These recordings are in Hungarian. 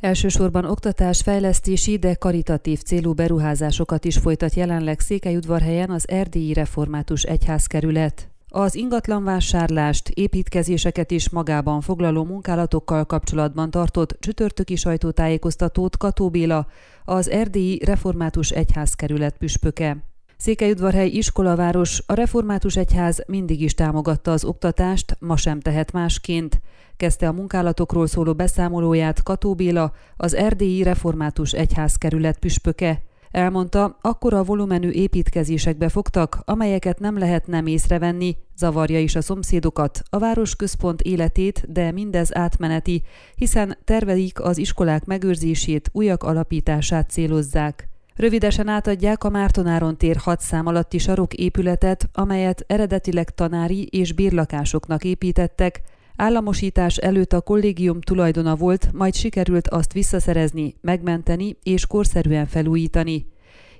Elsősorban oktatás, fejlesztési, de karitatív célú beruházásokat is folytat jelenleg Székelyudvarhelyen az Erdélyi Református Egyházkerület. Az ingatlanvásárlást, építkezéseket is magában foglaló munkálatokkal kapcsolatban tartott csütörtöki sajtótájékoztatót Kató Béla, az Erdélyi Református Egyházkerület püspöke. Székelyudvarhely iskolaváros, a Református Egyház mindig is támogatta az oktatást, ma sem tehet másként. Kezdte a munkálatokról szóló beszámolóját Kató Béla, az Erdélyi Református Egyházkerület püspöke. Elmondta, akkora volumenű építkezésekbe fogtak, amelyeket nem lehet nem észrevenni, zavarja is a szomszédokat, a városközpont életét, de mindez átmeneti, hiszen tervelik az iskolák megőrzését, újak alapítását célozzák. Rövidesen átadják a Mártonáron tér 6 szám alatti sarok épületet, amelyet eredetileg tanári és bérlakásoknak építettek, Államosítás előtt a kollégium tulajdona volt, majd sikerült azt visszaszerezni, megmenteni és korszerűen felújítani.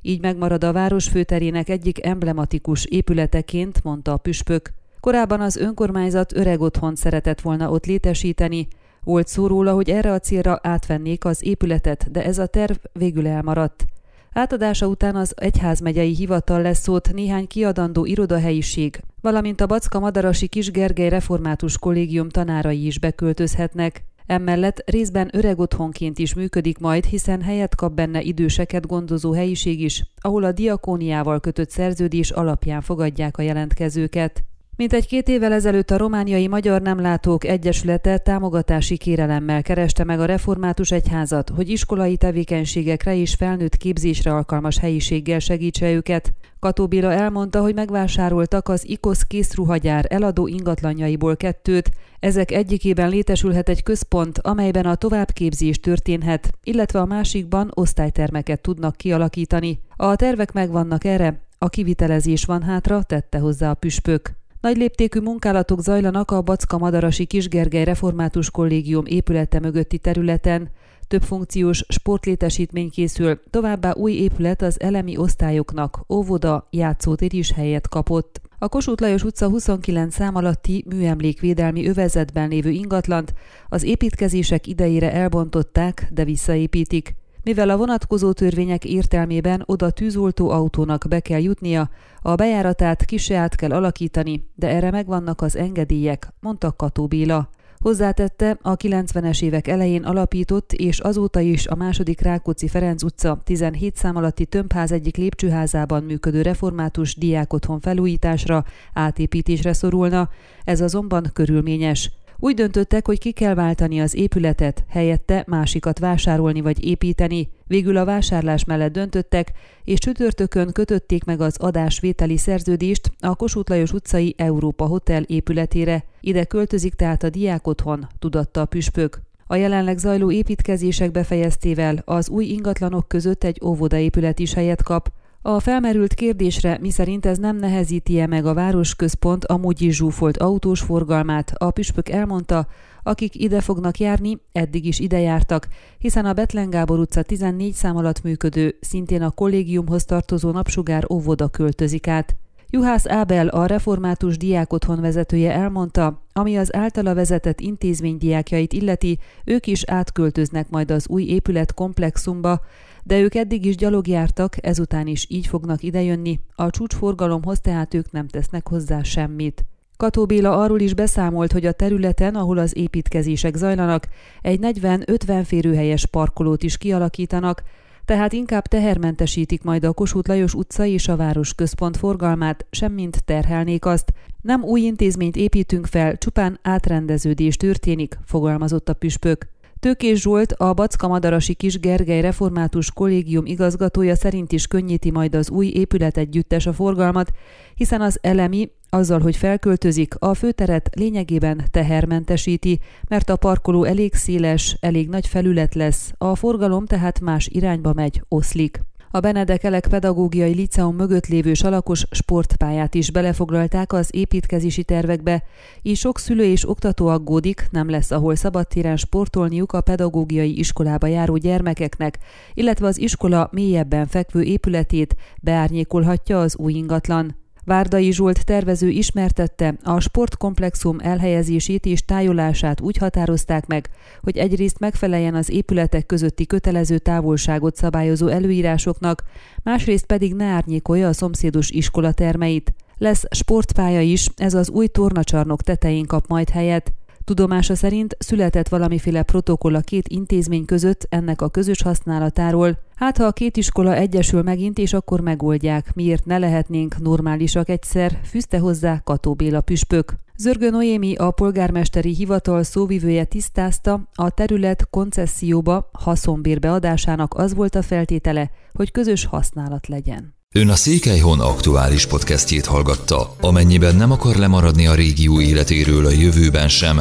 Így megmarad a város főterének egyik emblematikus épületeként, mondta a püspök. Korábban az önkormányzat öreg otthon szeretett volna ott létesíteni. Volt szó róla, hogy erre a célra átvennék az épületet, de ez a terv végül elmaradt. Átadása után az egyházmegyei hivatal lesz szót néhány kiadandó irodahelyiség, valamint a Backa Madarasi Kis Gergely Református Kollégium tanárai is beköltözhetnek. Emellett részben öreg otthonként is működik majd, hiszen helyet kap benne időseket gondozó helyiség is, ahol a diakóniával kötött szerződés alapján fogadják a jelentkezőket. Mint egy két évvel ezelőtt a Romániai Magyar Nemlátók Egyesülete támogatási kérelemmel kereste meg a református egyházat, hogy iskolai tevékenységekre és felnőtt képzésre alkalmas helyiséggel segítse őket. Kató Béla elmondta, hogy megvásároltak az IKOSZ készruhagyár eladó ingatlanjaiból kettőt, ezek egyikében létesülhet egy központ, amelyben a továbbképzés történhet, illetve a másikban osztálytermeket tudnak kialakítani. A tervek megvannak erre, a kivitelezés van hátra, tette hozzá a püspök. Nagy léptékű munkálatok zajlanak a Backa Madarasi Kisgergely Református Kollégium épülete mögötti területen, több funkciós sportlétesítmény készül, továbbá új épület az elemi osztályoknak, óvoda, játszótér is helyet kapott. A Kossuth Lajos utca 29 szám alatti műemlékvédelmi övezetben lévő ingatlant az építkezések idejére elbontották, de visszaépítik. Mivel a vonatkozó törvények értelmében oda tűzoltó autónak be kell jutnia, a bejáratát kise át kell alakítani, de erre megvannak az engedélyek, mondta Kató Béla. Hozzátette, a 90-es évek elején alapított és azóta is a második Rákóczi Ferenc utca 17 szám alatti tömbház egyik lépcsőházában működő református diákotthon felújításra, átépítésre szorulna, ez azonban körülményes. Úgy döntöttek, hogy ki kell váltani az épületet, helyette másikat vásárolni vagy építeni. Végül a vásárlás mellett döntöttek, és csütörtökön kötötték meg az adásvételi szerződést a Kossuth Lajos utcai Európa Hotel épületére. Ide költözik tehát a diák otthon, tudatta a püspök. A jelenleg zajló építkezések befejeztével az új ingatlanok között egy óvodaépület is helyet kap, a felmerült kérdésre, miszerint ez nem nehezíti-e meg a városközpont amúgy is zsúfolt autós forgalmát, a püspök elmondta, akik ide fognak járni, eddig is ide jártak, hiszen a Betlen Gábor utca 14 szám alatt működő, szintén a kollégiumhoz tartozó napsugár óvoda költözik át. Juhász Ábel, a református diákotthon vezetője elmondta, ami az általa vezetett intézmény diákjait illeti, ők is átköltöznek majd az új épület komplexumba, de ők eddig is gyalog jártak, ezután is így fognak idejönni, a csúcsforgalomhoz tehát ők nem tesznek hozzá semmit. Kató Béla arról is beszámolt, hogy a területen, ahol az építkezések zajlanak, egy 40-50 férőhelyes parkolót is kialakítanak, tehát inkább tehermentesítik majd a Kossuth Lajos utca és a város központ forgalmát, semmint terhelnék azt. Nem új intézményt építünk fel, csupán átrendeződés történik, fogalmazott a püspök. Tőkés Zsolt, a Backa Madarasi Kis Gergely Református Kollégium igazgatója szerint is könnyíti majd az új épület együttes a forgalmat, hiszen az elemi azzal, hogy felköltözik, a főteret lényegében tehermentesíti, mert a parkoló elég széles, elég nagy felület lesz, a forgalom tehát más irányba megy, oszlik. A Benedekelek Pedagógiai Liceum mögött lévő salakos sportpályát is belefoglalták az építkezési tervekbe, így sok szülő és oktató aggódik, nem lesz ahol szabadtéren sportolniuk a pedagógiai iskolába járó gyermekeknek, illetve az iskola mélyebben fekvő épületét beárnyékolhatja az új ingatlan. Várdai Zsolt tervező ismertette, a sportkomplexum elhelyezését és tájolását úgy határozták meg, hogy egyrészt megfeleljen az épületek közötti kötelező távolságot szabályozó előírásoknak, másrészt pedig ne árnyékolja a szomszédos iskola termeit. Lesz sportpálya is, ez az új tornacsarnok tetején kap majd helyet. Tudomása szerint született valamiféle protokoll a két intézmény között ennek a közös használatáról. Hát ha a két iskola egyesül megint, és akkor megoldják, miért ne lehetnénk normálisak egyszer, fűzte hozzá Kató Béla püspök. Zörgő Noémi, a polgármesteri hivatal szóvivője tisztázta, a terület koncesszióba haszonbérbe adásának az volt a feltétele, hogy közös használat legyen. Ön a Székelyhon aktuális podcastjét hallgatta. Amennyiben nem akar lemaradni a régió életéről a jövőben sem,